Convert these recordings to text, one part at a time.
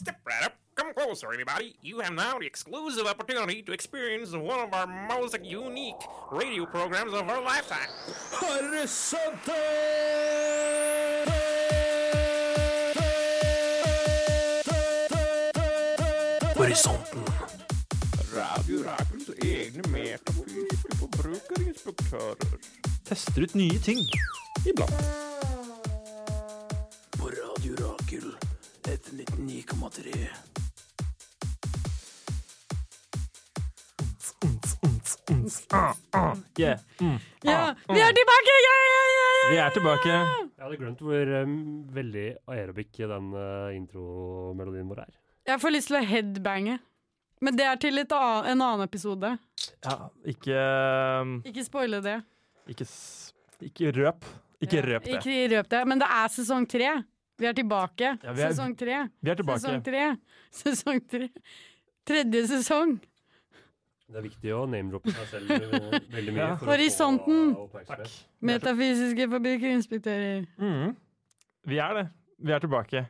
Step right up. Come closer, everybody. You have now the exclusive opportunity to experience one of our most unique radio programs of our lifetime. Horisonten. Radio Rakels egne metafysiske forbrukerinspektører. Tester ut nye ting. Iblant. FM 99,3. Yeah. Ja, vi er tilbake! Yeah, yeah, yeah, ja, Vi er tilbake. Jeg hadde glemt hvor um, veldig aerobic den uh, intromelodien vår er. Jeg får lyst til å headbange. Men det er til annet, en annen episode. Ja, ikke Ikke spoile det. Ikke, ikke røp. Ikke røp det. Ikke røp det. Men det er sesong tre. Vi er tilbake. Ja, vi er- Sesong tre. Vi er tilbake. Sesong tre. Sesong tre. Tredje sesong. Det er viktig å name-droppe seg selv uh, veldig mye. Ja. for å få Horisonten. Metafysiske fabrikkinspektører. Mm. Vi er det. Vi er tilbake.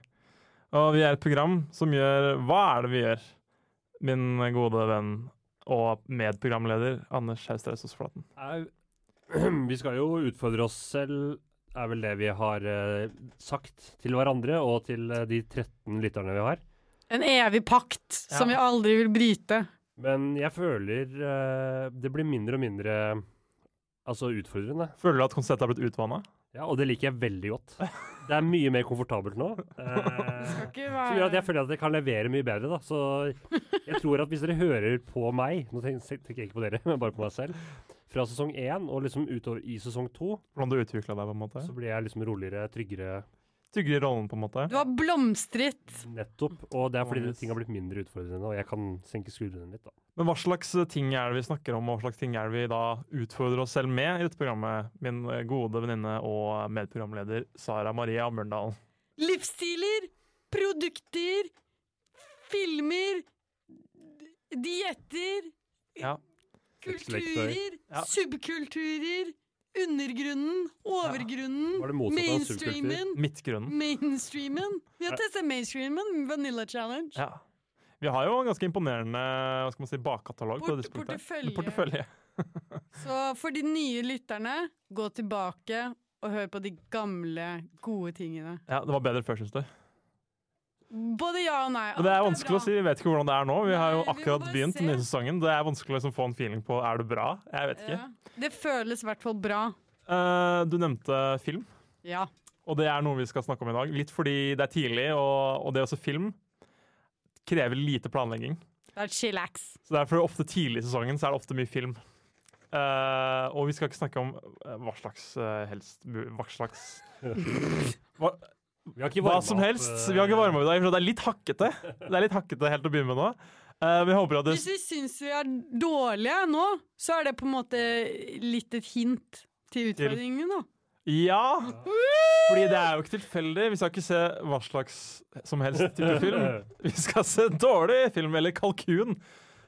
Og vi er et program som gjør Hva er det vi gjør? Min gode venn og medprogramleder Anders Haustreis Flaten. Er- Vi skal jo utfordre oss selv, er vel det vi har uh, sagt til hverandre og til uh, de 13 lytterne vi har. En evig pakt som vi aldri vil bryte. Men jeg føler uh, det blir mindre og mindre altså utfordrende. Føler du at konseptet har blitt utvanna? Ja, og det liker jeg veldig godt. Det er mye mer komfortabelt nå. eh, som gjør at jeg føler at jeg kan levere mye bedre. da. Så jeg tror at hvis dere hører på meg, nå tenker jeg ikke på dere, men bare på meg selv, fra sesong én og liksom utover i sesong to, Hvordan du utvikla deg, på en måte? så blir jeg liksom roligere, tryggere Tryggere i rollen, på en måte? Du har blomstret. nettopp. Og det er fordi Nice. ting har blitt mindre utfordrende, og jeg kan senke skuldrene litt. da. Men hva slags ting er det vi snakker om, og hva slags ting er det vi da utfordrer oss selv med i dette programmet? Min eh, gode venninne og medprogramleder Sara Maria Mørndalen. Livsstiler, produkter, filmer, dietter, Ja. Kulturer, Ja. subkulturer, undergrunnen, overgrunnen, ja. mainstreamen. Midtgrunnen. Mainstreamen. Vi har testet mainstreamen, Vanilla Challenge. Ja. Vi har jo en ganske imponerende hva skal man si, bakkatalog på Port- punktene. portefølje. Portefølje. Så for de nye lytterne, gå tilbake og hør på de gamle, gode tingene. Ja, det var bedre før, syns du. Både ja og nei. Men det er Alt vanskelig å si. Vi vet ikke hvordan det er nå. Vi har jo akkurat begynt den nye sesongen. Det er vanskelig å liksom få en feeling på er det bra. Jeg vet ikke. Ja. Det føles i hvert fall bra. Uh, du nevnte film, Ja. og det er noe vi skal snakke om i dag. Litt fordi det er tidlig, og, og det er også film krever lite planlegging. Det er chillax. Så derfor ofte tidlig i sesongen så er det ofte mye film. Uh, og vi skal ikke snakke om eh, hva slags uh, helst Hva slags hva, hva som opp, helst. eh, Vi har ikke varma i dag, for det er litt hakkete. Det er litt hakkete helt å begynne med nå. Uh, vi håper at det Hvis vi syns vi er dårlige nå, så er det på en måte litt et hint til utfordringen, da. Ja! Fordi det er jo ikke tilfeldig. Vi skal ikke se hva slags som helst type film. Vi skal se dårlig film, eller kalkun,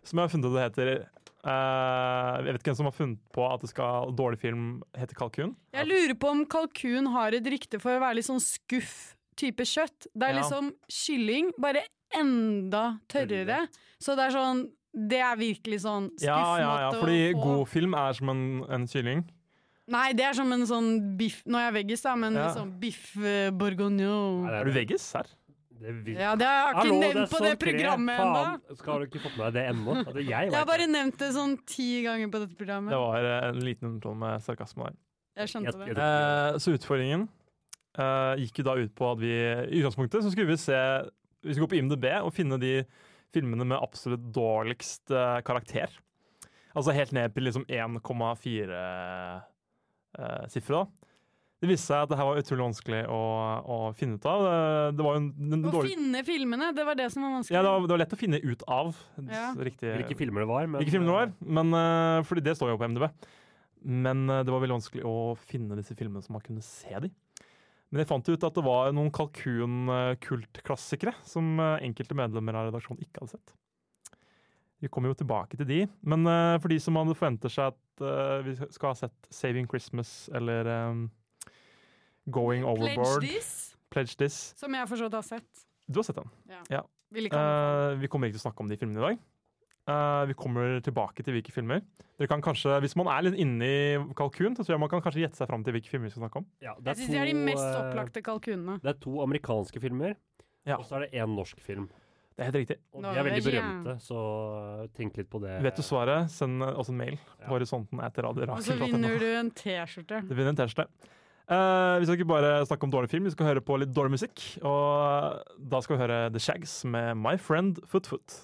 som jeg har funnet ut det heter. Eh, jeg vet ikke hvem som har funnet på at det skal dårlig film hete kalkun. Jeg lurer på om kalkun har et rykte for å være litt sånn skuff type kjøtt. Det er Ja. liksom kylling, bare enda tørrere. Så det er sånn Det er virkelig sånn skuffmåte Ja, ja, ja, fordi å få. god film er som en, en kylling. Nei, det er som en sånn biff Nå er jeg veggis, da, men Ja. sånn biff eh, det Er du veggis her? Det vil... Ja, det har jeg ikke Hallo, nevnt på det sånn programmet ennå. Skal du ikke fått med deg det ennå? Altså, jeg Jeg har bare det. nevnt det sånn ti ganger på dette programmet. Det var eh, en liten undertone med sarkasme der. Jeg skjønte Jeg- det. Eh, så utfordringen eh, gikk jo da ut på at vi i utgangspunktet så skulle vi se Vi skulle gå på IMDb og finne de filmene med absolutt dårligst eh, karakter. Altså helt ned til liksom 1,4 uh, sifre, da. Det viste seg at det her var utrolig vanskelig å, å finne ut av. Det, det var jo en, en Å dårlig finne filmene, det var det som var vanskelig. ja, det var, det var lett å finne ut av. Ja. riktige... Hvilke filmer det var. Men, Hvilke filmer det var, men, uh, fordi det står jo på MDB. Men uh, det var veldig vanskelig å finne disse filmene så man kunne se de. Men jeg fant ut at det var noen kalkun-kultklassikere som eh, enkelte medlemmer av redaksjonen ikke hadde sett. Vi kommer jo tilbake til de, men uh, for de som hadde forventer seg at vi skal ha sett Saving Christmas eller Going Overboard, Pledge This, Pledge This som jeg forstått har sett. Du har sett den. Ja. ja. Vi, uh, vi kommer ikke til å snakke om de filmene i dag. Uh, vi kommer tilbake til hvilke filmer. Dere kan kanskje, Hvis man er litt inne i kalkun, så tror jeg man kan kanskje gjette seg fram til hvilke filmer vi skal snakke om. Ja, det, Jeg synes to, de er de mest eh, opplagte kalkunene. det er to amerikanske filmer, Ja. og så er det én norsk film. Det er helt riktig. Og de er veldig berømte, så tenk litt på det. Vet du svaret, send oss en mail Ja. på horisonten etter radio. Og så vinner du en T-skjorte. Du vinner en T-skjorte. Eh, vi skal ikke bare snakke om dårlig film, vi skal høre på litt dårlig musikk. Og da skal vi høre The Shags med My Friend Foot Foot.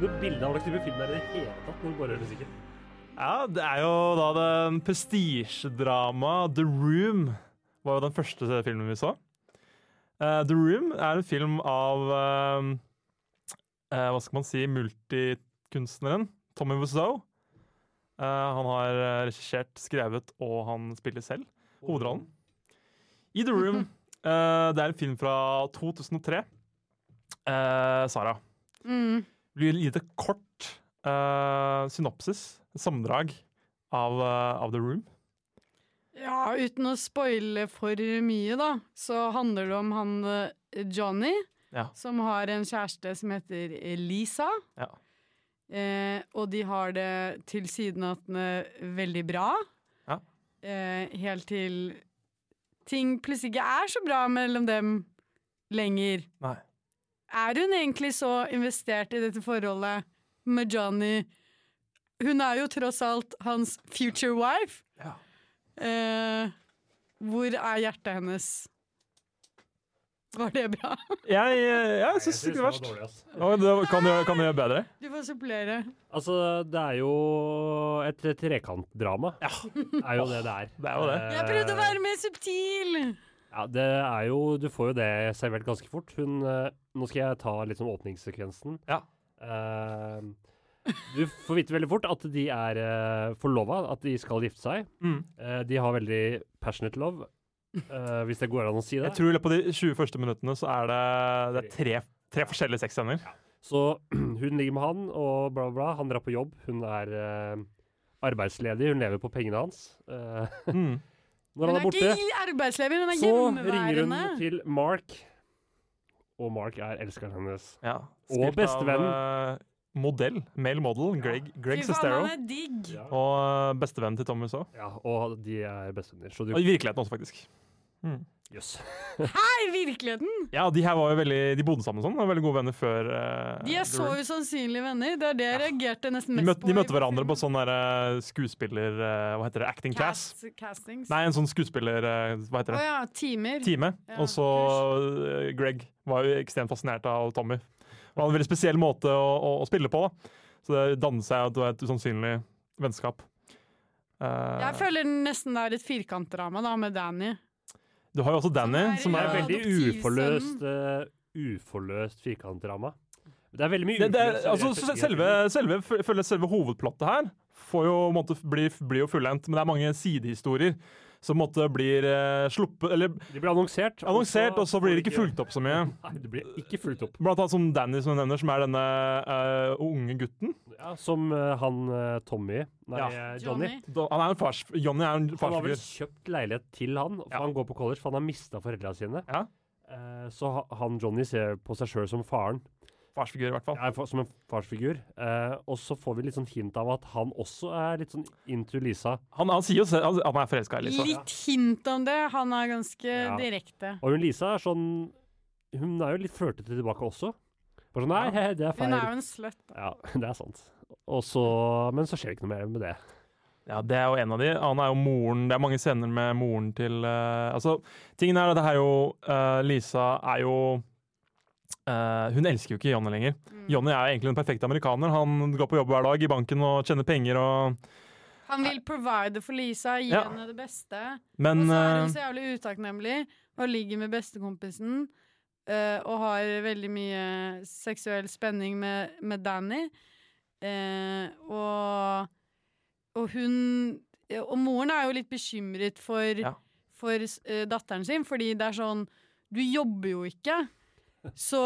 Ikke noe bilde av hva slags type film det er i det hele tatt. når du bare hører sikkert. Ja, det er jo da den prestisjedramaet The Room var jo den første filmen vi så. Uh, The Room er en film av uh, uh, Hva skal man si multikunstneren Tommy Wiseau. Eh, han har regissert, skrevet, og han spiller selv hovedrollen. I The Room. eh, det er en film fra 2003. Eh, Sara, Mm. Vil du gi et kort uh, synopsis, sammendrag, av, uh, av The Room? Ja, uten å spoile for mye, da, så handler det om han eh, Johnny, Ja. som har en kjæreste som heter Lisa. Ja. Eh, og de har det tilsynelatende veldig bra. Ja. Eh, helt til ting plutselig ikke er så bra mellom dem lenger. Nei. Er hun egentlig så investert i dette forholdet med Johnny? Hun er jo tross alt hans future wife. Ja. Eh, hvor er hjertet hennes? Var det bra? Jeg, eh, jeg syns ikke det var verst. Og kan du, kan du gjøre bedre? Du får supplere. Altså, det er jo et trekantdrama. Ja. Er jo det det er. Det er jo det. Jeg prøvde å være mer subtil! Ja, det er jo Du får jo det servert ganske fort. Hun eh, Nå skal jeg ta litt sånn åpningssekvensen. Ja. Uh, du får vite veldig fort at de er uh, forlova, at de skal gifte seg. Mm. Uh, de har veldig passionate love, uh, hvis det går an å si det. Jeg tror på de 20 første minuttene så er det, det er tre, tre forskjellige sexscener. Så hun ligger med han, og bla, bla, bla. Han drar på jobb. Hun er arbeidsledig. Hun lever på pengene hans. Mm. Når Hun han er er borte, ikke arbeidsledig, hun er så ringer hun til Mark. Og Mark er elskeren hennes. Ja. Og bestevennen. Av, eh, modell, male model, Greg, Greg Sestero. er! Og eh, bestevennen til Thomas så. Ja, og de er bestevenner. Og i virkeligheten også, faktisk. Jøss. Hæ, i virkeligheten? Ja, de her var jo veldig De bodde sammen og sånn. Var veldig gode venner før uh, De er så usannsynlige venner. Det er det jeg reagerte nesten de, møtte, på. de møtte hverandre på sånn derre skuespiller... Uh, hva heter det? Acting class? Castings. Nei, en sånn skuespiller... Uh, hva heter Å oh, ja, timer. Time. Ja, og så eh, Greg var jo ekstremt fascinert av Tommy. Han hadde en veldig spesiell måte å, å, å spille på. da. Så det dannet seg at det var et usannsynlig vennskap. Uh, Jeg føler nesten det er et firkantdrama da, med Danny. Du har jo også Danny, Som er- som er, veldig uforløst, uh, uforløst firkantdrama. Det er veldig mye det, det, er- altså, selve, selve, selve, selve hovedplottet her får jo, måtte, bli, blir, blir jo fullendt, men det er mange sidehistorier som måtte blir eh, sluppet Eller. De blir annonsert. annonsert, og så blir det ikke fulgt opp så mye. Nei, det blir ikke fulgt opp. Blant annet som Danny, som du nevner, som er denne uh, unge gutten. Ja, som uh, han Tommy Nei, Ja. Johnny. Johnny. Han er en fars, Johnny er en Han har vel kjøpt leilighet til han, for Ja. han går på college, for han har mista foreldra sine. Ja. Uh, så han Johnny ser på seg sjøl som faren, Farsfigur, i hvert fall. Ja, som en farsfigur. Eh, og så får vi litt sånn hint av at han også er litt sånn into Lisa. Han, han sier jo selv han, han er forelska i Lisa. Litt hint om det. Han er ganske Ja. direkte. Og hun Lisa er sånn Hun er jo litt flørtete tilbake også. Bare sånn Nei, he, det er feil. Hun er jo en slutt. Ja, det er sant. Og så, men så skjer det ikke noe mer med det. Ja, det er jo en av de. Han er jo moren Det er mange scener med moren til uh, Altså, tingen er at det her jo uh, Lisa er jo eh, Hun elsker jo ikke Johnny lenger. Mm. Johnny er egentlig den perfekte amerikaner. Han går på jobb hver dag i banken og tjener penger og Han vil provide for Lisa, gi Ja. henne det beste. Men og så er hun eh, så jævlig utakknemlig og ligger med bestekompisen. Uh, og har veldig mye seksuell spenning med, med Danny. Uh, og, og hun Og moren er jo litt bekymret for, Ja. for datteren sin, fordi det er sånn Du jobber jo ikke, så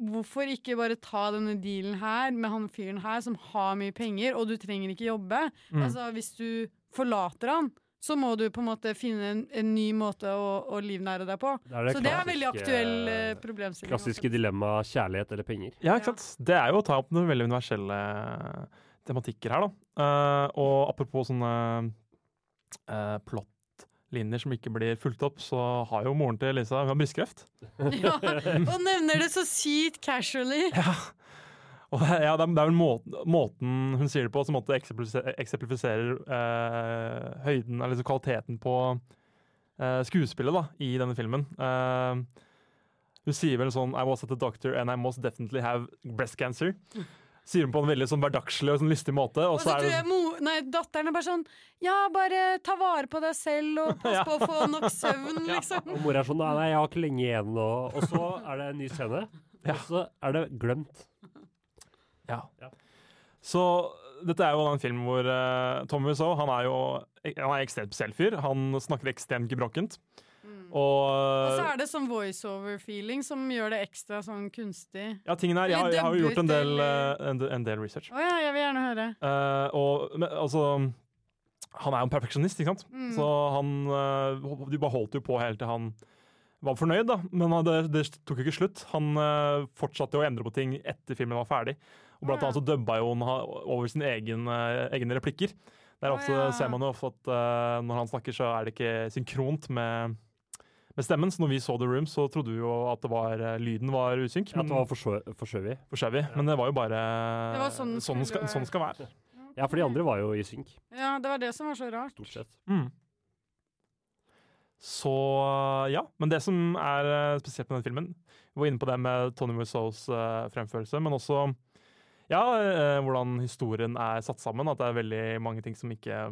hvorfor ikke bare ta denne dealen her med han fyren her som har mye penger, og du trenger ikke jobbe? Mm. Altså, hvis du forlater han, så må du på en måte finne en, en ny måte å, å livnære deg på. Det det så det er veldig aktuell eh, problemstilling. Klassiske dilemma kjærlighet eller penger. Ja, ikke sant? Det er jo å ta opp noen veldig universelle tematikker her, da. Uh, og apropos sånne uh, plottlinjer som ikke blir fulgt opp, så har jo moren til Lisa hun har brystkreft. ja, og nevner det så sykt casually. Ja. Og det, ja, det er, er vel måten, måten hun sier det på som måtte eksemplifiserer eh, høyden, eller liksom kvaliteten på eh, skuespillet da, i denne filmen. Eh, hun sier vel sånn I was at the doctor and I most definitely have breast cancer. Sier hun på en veldig sånn hverdagslig og sånn lystig måte. Og Og så så er det mo nei, datteren er bare sånn Ja, bare ta vare på deg selv og pass på å få nok søvn, liksom. Og mor er sånn Nei, jeg har ikke lenge igjen. Og, og så er det en ny scene. Ja. Og så er det glemt. Ja. Ja. Så dette er jo en film hvor uh, Tommy så, han er jo han er ekstremt spesiell fyr. Han snakker ekstremt gebrokkent. Og, Og så er det sånn voiceover-feeling som gjør det ekstra sånn kunstig. ja, tingen er, jeg, har- jeg har jo gjort en del, eh, en, en del research. Å ja, jeg vil gjerne høre. Uh, og men, altså Han er jo en perfeksjonist, ikke sant? Mm. Så han eh, De bare holdt jo på helt til han var fornøyd, da. Men det, det tok jo ikke slutt. Han eh, fortsatte å endre på ting etter filmen var ferdig. Og blant annet så dubba jo han over sine egen, eh, egne replikker. Der ofte ser man jo ofte at eh, når han snakker, så er det ikke synkront med, med stemmen. Så når vi så The Room, så trodde vi jo at det var, eh, lyden var usynk. At det var forsjø- forskjøvet. forskjellig. men det var jo bare Det var sånn sånn, skal, sånn skal være. Ja, for de andre var jo i synk, Ja, det var det som var så rart. stort sett. Mm. Så ja. Men det som er eh, spesielt med den filmen Vi var inne på det med Tony uh, fremførelse, men også ja, eh, hvordan historien er satt sammen. At det er veldig mange ting som ikke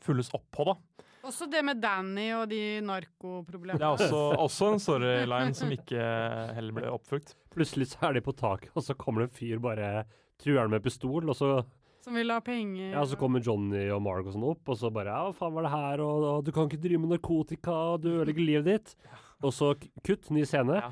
følges opp på. da. Også det med Danny og de narkoproblemene. Det er også, også en storyline som ikke heller ble oppfulgt. Plutselig så er de på taket, og så kommer det en fyr bare truer han med pistol, og så, Som vil ha penger. ja, så kommer Johnny og Mark og sånn opp, og så bare Ja, hva faen var det her, og, og du kan ikke drive med narkotika, og du ødelegger livet ditt. Og så kutt, ny scene. Ja.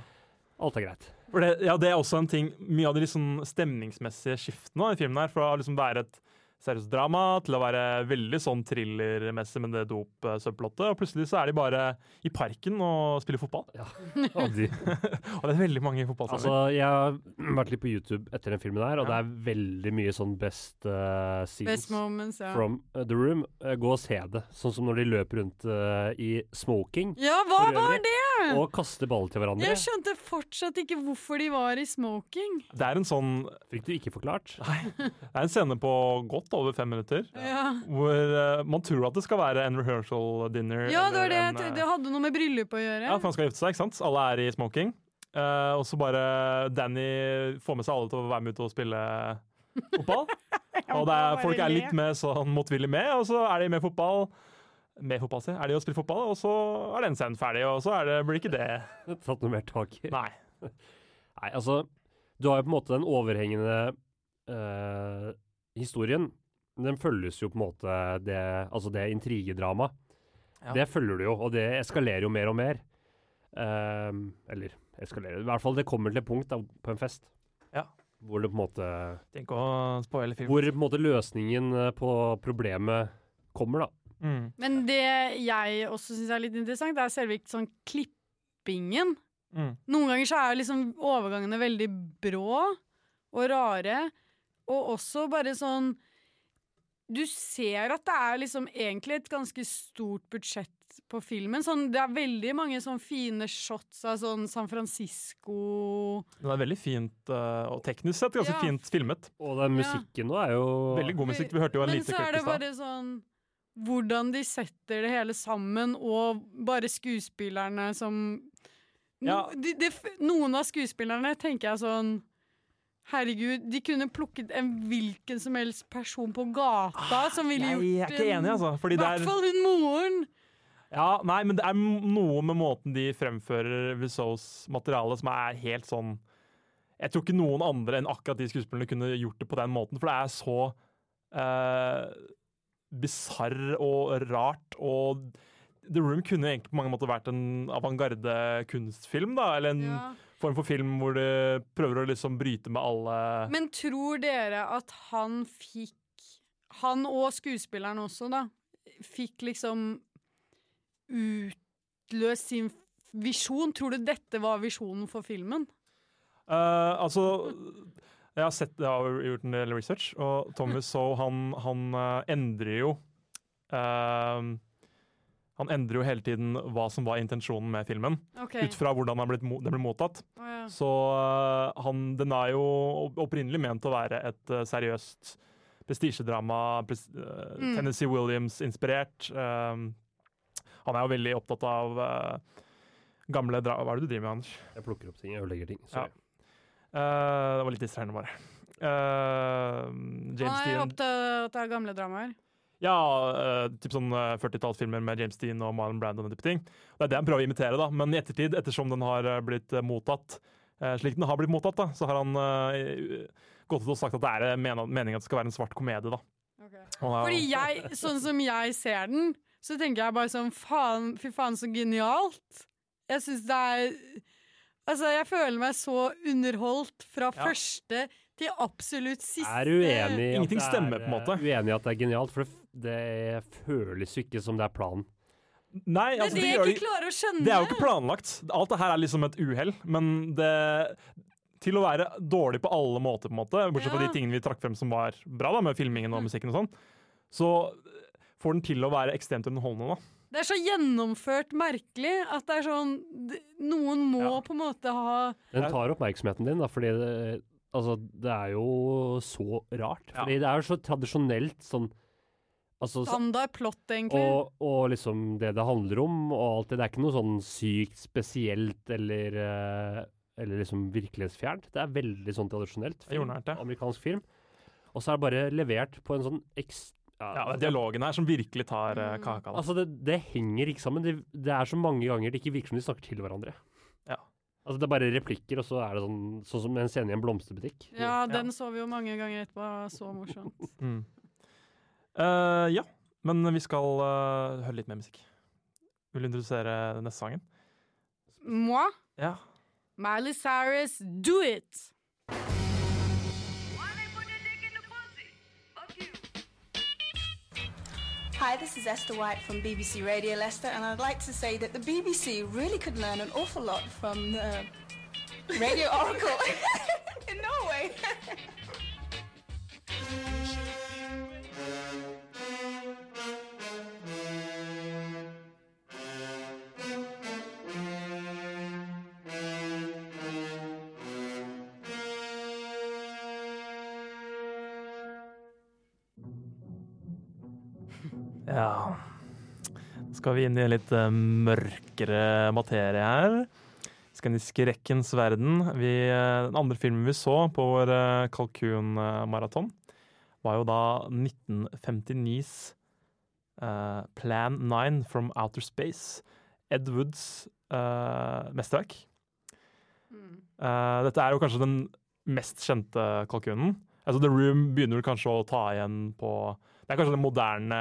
Alt er greit. For det, ja, det er også en ting Mye av de liksom stemningsmessige skiftene i filmen her, fra å liksom være et seriøst drama til å være veldig sånn thrillermessig med det dop-subplottet. Og plutselig så er de bare i parken og spiller fotball. Og de, Og det er veldig mange fotballsanger. altså, jeg har vært litt på YouTube etter den filmen her, og det er veldig mye sånn best uh, scenes Best moments, ja. from uh, the room. Uh, gå og se det. Sånn som når de løper rundt uh, i smoking Ja, hva var det?! og kaster ball til hverandre. Jeg skjønte fortsatt ikke hvorfor de var i smoking. det er en sånn Fikk du ikke forklart? Nei, det er en scene på godt over fem minutter Ja, hvor uh, man tror at det skal være en rehearsal dinner. ja det var det. en, eh, Det hadde noe med bryllup å gjøre. Ja, for han skal gifte seg, ikke sant? Alle er i smoking. Uh, og så bare Danny får med seg alle til å være med ut og spille fotball. og det er, folk er litt mer sånn motvillig med, og så er de med fotball. Med fotball, si. Er de å spille fotball, og så er den scenen ferdig, og så er det, blir ikke det. Tatt noe mer tak i? Nei. Nei, altså Du har jo på en måte den overhengende eh, historien. Den følges jo på en måte det Altså det intrigedramaet. Ja. Det følger du jo, og det eskalerer jo mer og mer. Um, eller eskalerer I hvert fall det kommer til et punkt da, på en fest Ja. hvor det på en måte Tenk å spoile filmen. Hvor på en måte løsningen eh, på problemet kommer, da. Mm. Men det jeg også syns er litt interessant, det er selve sånn klippingen. Mm. Noen ganger så er liksom overgangene veldig brå og rare, og også bare sånn Du ser at det er liksom egentlig et ganske stort budsjett på filmen. Sånn, det er veldig mange sånn fine shots av sånn San Francisco Den er veldig fint, eh, og teknisk sett ganske Ja. fint filmet. Og den Ja. musikken nå er jo Veldig god musikk. Vi hørte jo en Men så er det bare sånn hvordan de setter det hele sammen, og bare skuespillerne som no, Ja. de, de, Noen av skuespillerne tenker jeg sånn Herregud, de kunne plukket en hvilken som helst person på gata som ville Jeg gjort er ikke enig, altså. I hvert er fall hun moren! Ja, nei, men det er noe med måten de fremfører Wiseaus materiale som er helt sånn Jeg tror ikke noen andre enn akkurat de skuespillerne kunne gjort det på den måten, for det er så eh, bisarr og rart. Og The Room kunne egentlig på mange måter vært en avantgarde kunstfilm, da. Eller en Ja. Form for film hvor de prøver å liksom bryte med alle Men tror dere at han fikk Han og skuespilleren også, da, fikk liksom utløst sin visjon? Tror du dette var visjonen for filmen? Uh, altså Jeg har sett, jeg har gjort en del research, og Thomas So han, han eh, endrer jo eh, Han endrer jo hele tiden hva som var intensjonen med filmen, okay. ut fra hvordan den ble, ble mottatt. Oh, ja. Så eh, han, den er jo opprinnelig ment å være et uh, seriøst prestisjedrama. Pres, eh, Mm. Tennessee Williams-inspirert. Eh, han er jo veldig opptatt av uh, gamle dra... Hva er det du driver med, Anders? Jeg plukker opp ting, jeg ødelegger ting. Sorry. Eh, det var litt distraherende, bare. Uh, James Han er Dean opptatt av gamle dramaer. Ja, uh, typ sånn uh, 40-tallsfilmer med James Dean og Marlon Brando og den type ting. Det er det han prøver å imitere, da. Men i ettertid, ettersom den har eh, blitt eh, mottatt eh, slik den har blitt mottatt, da, så har han eh, gått ut og sagt at det er meninga at det skal være en svart komedie, da. Okay. har- Fordi jeg, sånn som jeg ser den, så tenker jeg bare sånn faen, fy faen så genialt. Jeg syns det er Altså, jeg føler meg så underholdt fra Ja. første til absolutt siste. Er du uenig i at Ingenting det er, stemmer, på en måte. eh, Uenig i at det er genialt, for det, det føles jo ikke som det er planen. Nei, Det er altså, det jeg ikke klarer å skjønne. Det er jo ikke planlagt. Alt det her er liksom et uhell, men det til å være dårlig på alle måter, på en måte, bortsett fra Ja. de tingene vi trakk frem som var bra, da, med filmingen og musikken og sånn, så får den til å være ekstremt underholdende. da. Det er så gjennomført merkelig at det er sånn Noen må Ja. på en måte ha Den tar oppmerksomheten din, da, fordi det, altså, det er jo så rart. Ja. Fordi det er jo så tradisjonelt sånn altså, så, standard plott, egentlig. og, og liksom det det handler om, og alt det. Det er ikke noe sånn sykt spesielt eller eh, eller liksom virkelighetsfjernt. Det er veldig sånn tradisjonelt. Ja. Amerikansk film. Og så er det bare levert på en sånn ekst... Ja, er dialogen her som virkelig tar eh, Mm. kaka. Da. Altså, det, det henger ikke sammen. Det, det er så mange ganger det ikke virker som de snakker til hverandre. Ja. Altså, det er bare replikker, og så er det sånn, sånn som en scene i en blomsterbutikk. ja, den så vi jo mange ganger etterpå. Så morsomt. Mm. Eh, ja, men vi skal uh, høre litt mer musikk. Vil du introdusere den neste sangen? Moi, Ja. Miley Cyrus, do it! Hi, this is Esther White from BBC Radio Leicester, and I'd like to say that the BBC really could learn an awful lot from the Radio Oracle in Norway. Skal vi inn i en litt eh, mørkere materie her. Skrekkens verden. Vi, eh, den andre filmen vi så på vår uh, kalkunmaraton, var jo da 1959s uh, Plan 9 from Outer Space. Ed Woods uh, mesterverk. Uh, dette er jo kanskje den mest kjente kalkunen. Altså The Room begynner vel kanskje å ta igjen på Det er kanskje den moderne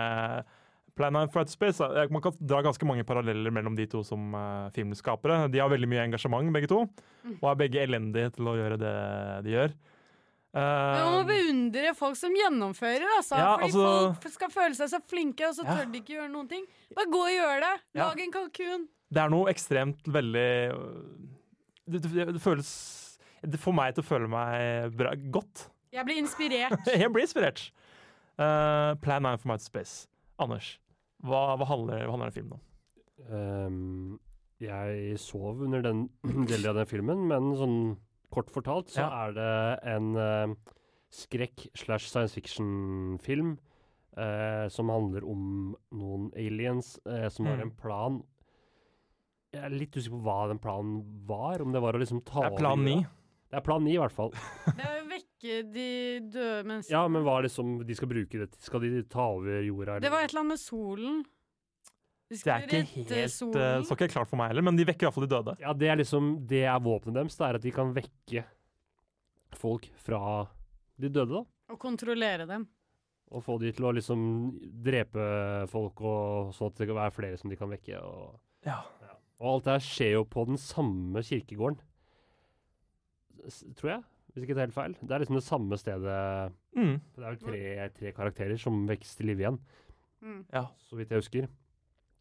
Plan 9 Outer Space. Eh, Man kan dra ganske mange paralleller mellom de to som uh, filmskapere. De har veldig mye engasjement, begge to, og er begge elendige til å gjøre det de gjør. Uh, Man må beundre folk som gjennomfører, altså. Ja, fordi altså- folk skal føle seg så flinke, og så Ja. tør de ikke gjøre noen ting. Bare gå og gjør det! Ja. En kalkun. det er noe ekstremt veldig øh, det, det, det føles Det får meg til å føle meg bra, godt. Jeg blir inspirert. Jeg blir inspirert. Uh, Plan 9 from Outer Space. Anders, hva, hva, handler, handler den filmen om? Um, jeg sov under den delen av den filmen, men sånn kort fortalt så Ja. er det en uh, skrekk slash science fiction-film uh, som handler om noen aliens uh, som har Mm. en plan Jeg er litt usikker på hva den planen var. Om det var å liksom ta Det er plan over 9. Det er plan 9, i hvert fall. Det er vekke de døde menneskene. Ja, men hva er det som de skal bruke det til? Skal de ta over jorda? Det var et eller annet med solen. De Det er ikke helt, Det står ikke klart for meg heller, men de vekker iallfall de døde. Ja, det er liksom Det er våpenet deres. Det er at de kan vekke folk fra de døde, da. Og kontrollere dem. Og få de til å liksom drepe folk, og sånn at det kan være flere som de kan vekke. Og, Ja. og alt det her skjer jo på den samme kirkegården, s- tror jeg. Hvis ikke det er helt feil. Det er liksom det samme stedet Mm. Det er vel tre, tre karakterer som vekkes til live igjen, Mm. ja. så vidt jeg husker.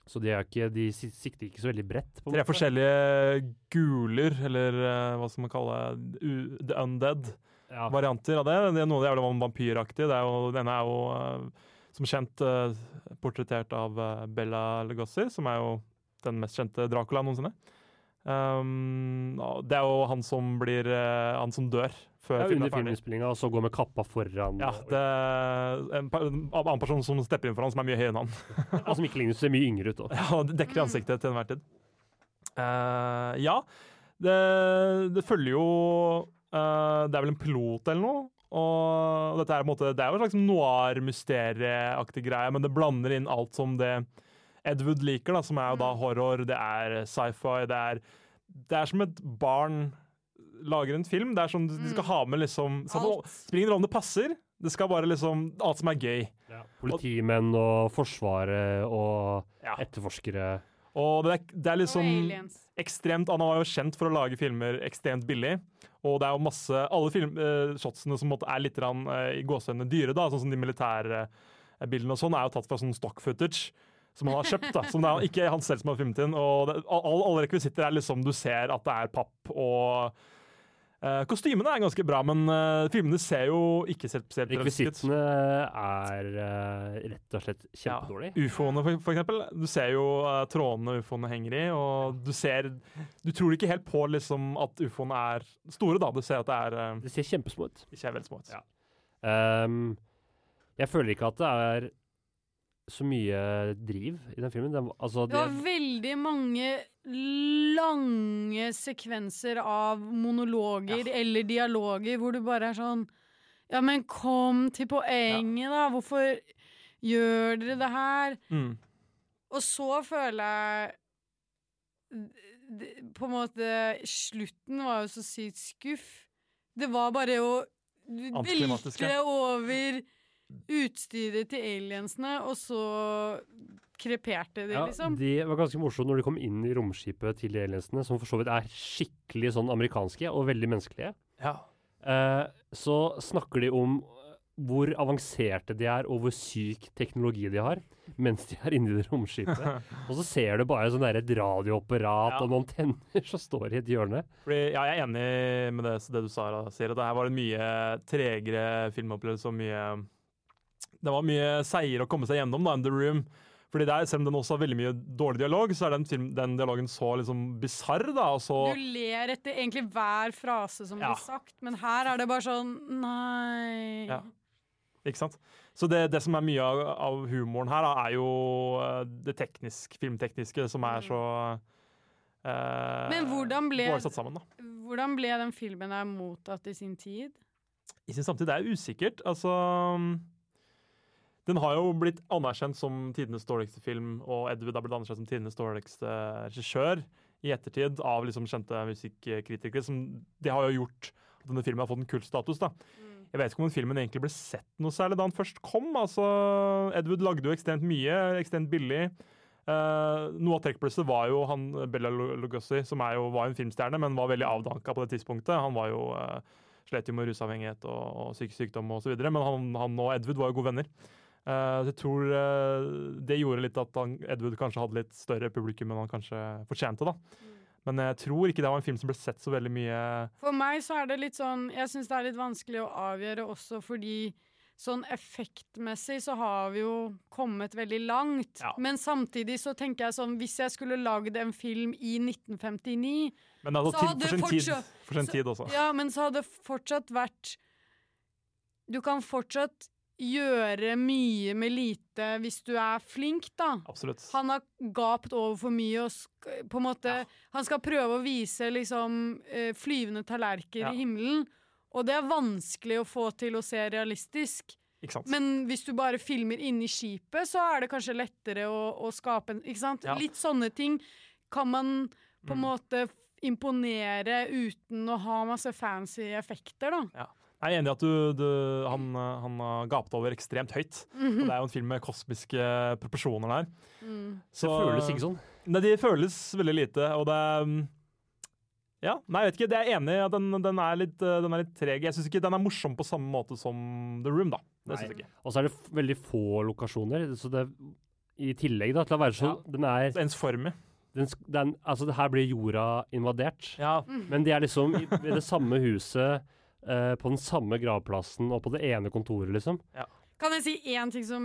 Så de, er ikke, de sikter ikke så veldig bredt. på Tre måte. forskjellige guler, eller eh, hva skal man kalle det, the undead. Ja. varianter av det. det er noe av det er vel vampyraktig. Det er jo, denne er jo eh, som kjent eh, portrettert av eh, Bella Legossi, som er jo den mest kjente Dracula noensinne. Um, det er jo han som blir eh, Han som dør før Ja, filmen er ferdig. og så går med kappa foran. Ja, det er en annen person som stepper inn for han, som er mye høyere enn han. og som ikke ligner ser mye yngre ut òg. Ja, det dekker ansiktet til enhver tid. Uh, ja, det, det følger jo uh, Det er vel en pilot eller noe. Og dette er, på en måte, det er jo en slags noir-mysterieaktig greie, men det blander inn alt som det Edward liker, da, som er jo da horror, det er sci-fi, det er Det er som et barn lager en film. Det er sånn De skal Mm. ha med liksom så, Alt. Spiller ingen rolle om det passer. Det skal bare liksom Alt som er gøy. Politimenn og Forsvaret og Ja. etterforskere. Og det er, det er liksom ekstremt Han var jo kjent for å lage filmer ekstremt billig. Og det er jo masse Alle film, eh, shotsene som måtte er litt grann, eh, i gåseøynene dyre, da, sånn som de militære eh, bildene og sånn, er jo tatt fra sånn stock footage. Som han har kjøpt, da. Som det er ikke han selv som har filmet inn. Og det, all, alle rekvisitter er liksom Du ser at det er papp, og uh, Kostymene er ganske bra, men uh, filmene ser jo ikke spesielt. Rekvisittene er uh, rett og slett Ja. kjempedårlige. Ufoene, for, for eksempel. Du ser jo trådene ufoene henger i, og du ser Du tror ikke helt på liksom at ufoene er store, da. Du ser at det er uh, Det ser kjempesmå ut. De ser veldig små. ut. Ja. Um, jeg føler ikke at det er så mye driv i den filmen. Det, er- altså, Det var veldig mange lange sekvenser av monologer eller dialoger hvor du bare er sånn Ja, men kom til poenget, da! Hvorfor gjør dere det her? Mm. Og så føler jeg På en måte Slutten var jo så sykt skuff. Det var bare å velte ja. over utstyret til aliensene, og så kreperte de, ja, liksom. det var ganske morsomt når de kom inn i romskipet til de aliensene, som for så vidt er skikkelig sånn amerikanske og veldig menneskelige. Ja. Eh, så snakker de om hvor avanserte de er, og hvor syk teknologi de har, mens de er inni det romskipet. og så ser du bare sånn der et radioapparat Ja. og noen tenner som står i et hjørne. Fordi, ja, jeg er enig med det, det du sa, da, Siri. Det her var en mye tregere filmopplevelse og mye Det var mye seigere å komme seg gjennom da, enn The Room. Fordi der, Selv om den også har veldig mye dårlig dialog, så er den, film, den dialogen så liksom bisarr. Du ler etter egentlig hver frase som Ja. blir sagt, men her er det bare sånn Nei. Ja. Ikke sant? Så det, det som er mye av, av humoren her, da, er jo eh, det teknisk, filmtekniske, som er så eh, Men hvordan ble- sammen, da. Hvordan ble den filmen der mottatt i sin tid? I sin samtid det er usikkert. Altså Den har jo blitt anerkjent som tidenes dårligste film, og Edward har blitt anerkjent som tidenes dårligste regissør i ettertid av liksom kjente musikkritikere. Som, det har jo gjort at denne filmen har fått en kultstatus. da. Jeg vet ikke om den filmen egentlig ble sett noe særlig da den først kom. altså Edward lagde jo ekstremt mye, ekstremt billig. Uh, noe av trekkplusset var jo han Bella Lugosi, som jo, var en filmstjerne, men var veldig avdanka på det tidspunktet. Han var jo uh, slet jo med rusavhengighet og, og psykisk sykdom osv., men han, han og Edward var jo gode venner. Eh, jeg tror eh, det gjorde litt at han, Edward kanskje hadde litt større publikum enn han kanskje fortjente. da. Men jeg tror ikke det var en film som ble sett så veldig mye For meg så er det litt sånn Jeg syns det er litt vanskelig å avgjøre også fordi sånn effektmessig så har vi jo kommet veldig langt. Ja. Men samtidig så tenker jeg sånn Hvis jeg skulle lagd en film i 1959 Men altså, Så hadde for sin tid, for sin så- tid også. Ja, men så hadde det fortsatt vært Du kan fortsatt gjøre mye med lite hvis du er flink, da. Absolutt. Han har gapt over for mye og på en måte Han skal prøve å vise liksom eh, flyvende tallerkener Ja. i himmelen, og det er vanskelig å få til å se realistisk. Men hvis du bare filmer inni skipet, så er det kanskje lettere å, å skape en Ikke sant? Ja. Litt sånne ting kan man på en Mm. måte imponere uten å ha masse fancy effekter, da. Ja. Jeg er enig i at du, du, han, han har gapt over ekstremt høyt. Og det er jo en film med kosmiske proporsjoner der. Mm. Så, Det føles ikke sånn. Nei, de føles veldig lite, og det er mm, Ja, nei, jeg vet ikke. Det er enig i at den, den, er litt, eh, den er litt treg. Jeg syns ikke den er morsom på samme måte som The Room, da. Det Nei. synes jeg ikke. Og så er det f veldig få lokasjoner, så det i tillegg da, til å være så Ja. Den er er ensformig. den, den, Altså, det her blir jorda invadert. Ja. Men de er liksom i, i det samme huset, eh, på den samme gravplassen og på det ene kontoret, liksom. Kan jeg si én ting som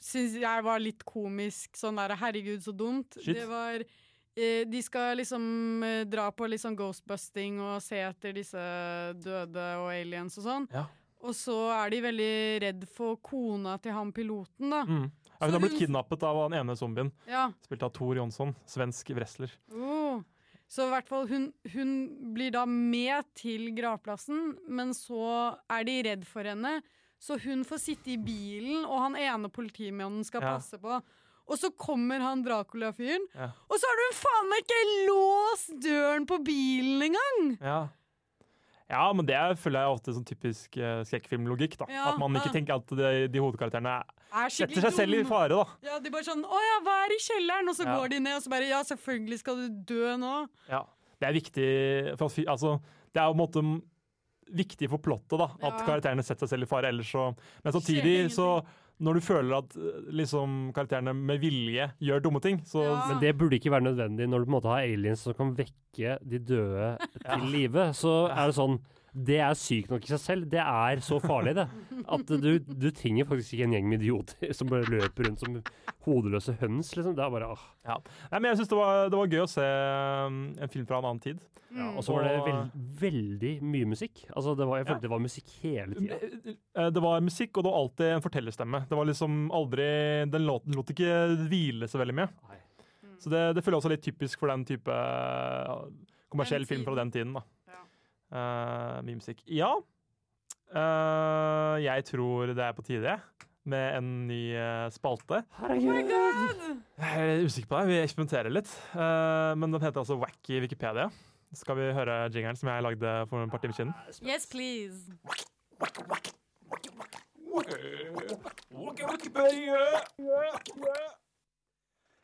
syns jeg var litt komisk? Sånn der, herregud, så dumt. Shit. Det var eh, De skal liksom eh, dra på litt sånn ghostbusting og se etter disse døde og aliens og sånn. Ja. Og så er de veldig redd for kona til han piloten, da. Mm. Ja, hun har blitt kidnappet av han ene zombien, Ja. spilt av Thor Jonsson, svensk wrestler. Oh. Så i hvert fall hun, hun blir da med til gravplassen, men så er de redd for henne. Så hun får sitte i bilen, og han ene politimannen skal Ja. passe på. Og så kommer han Dracula-fyren, Ja. og så har du faen meg ikke låst døren på bilen engang! Ja. Ja, men det er, føler jeg ofte sånn typisk uh, skrekkfilmlogikk. da. Ja, At man ikke ja. tenker at de, de hovedkarakterene Er setter seg seg selv i fare. da. Ja, de bare sånn 'Å ja, hva er i kjelleren?' Og så går de ned, og så bare 'Ja, selvfølgelig skal du dø nå'. Ja. Det er viktig for at, altså, Det er jo på en måte viktig for plottet da, at karakterene setter seg selv i fare. ellers så... Men samtidig, så. Når du føler at eh, liksom, karakterene med vilje gjør dumme ting, så Ja. Men det burde ikke være nødvendig når du på en måte har aliens som kan vekke de døde til live. Så er det sånn Det er sykt nok i seg selv. Det er så farlig, det. At du, du trenger faktisk ikke en gjeng med idioter som bare løper rundt som hodeløse høns, liksom. Det er bare ah. Nei, men jeg syns det, var- det var gøy å se um, en film fra en annen tid. Ja, Mm. og så var det veld, veldig mye musikk. Altså, det var, jeg Ja. følte det var musikk hele tida. Eh, Det var musikk, og det var alltid en fortellerstemme. Det var liksom aldri, Den lot, lot ikke hvile så veldig mye. Nei. Så det, det føler jeg også litt typisk for den type eh, kommersiell Den film fra den tiden. da. Eh, mye musikk. Ja, uh, jeg tror det er på tide med en ny uh, spalte. Herregud! Jeg er usikker på det, vi eksperimenterer litt. Eh, men den heter altså Wacky Wikipedia. Skal vi høre jingeren som jeg lagde for en par timer siden? Yes, please.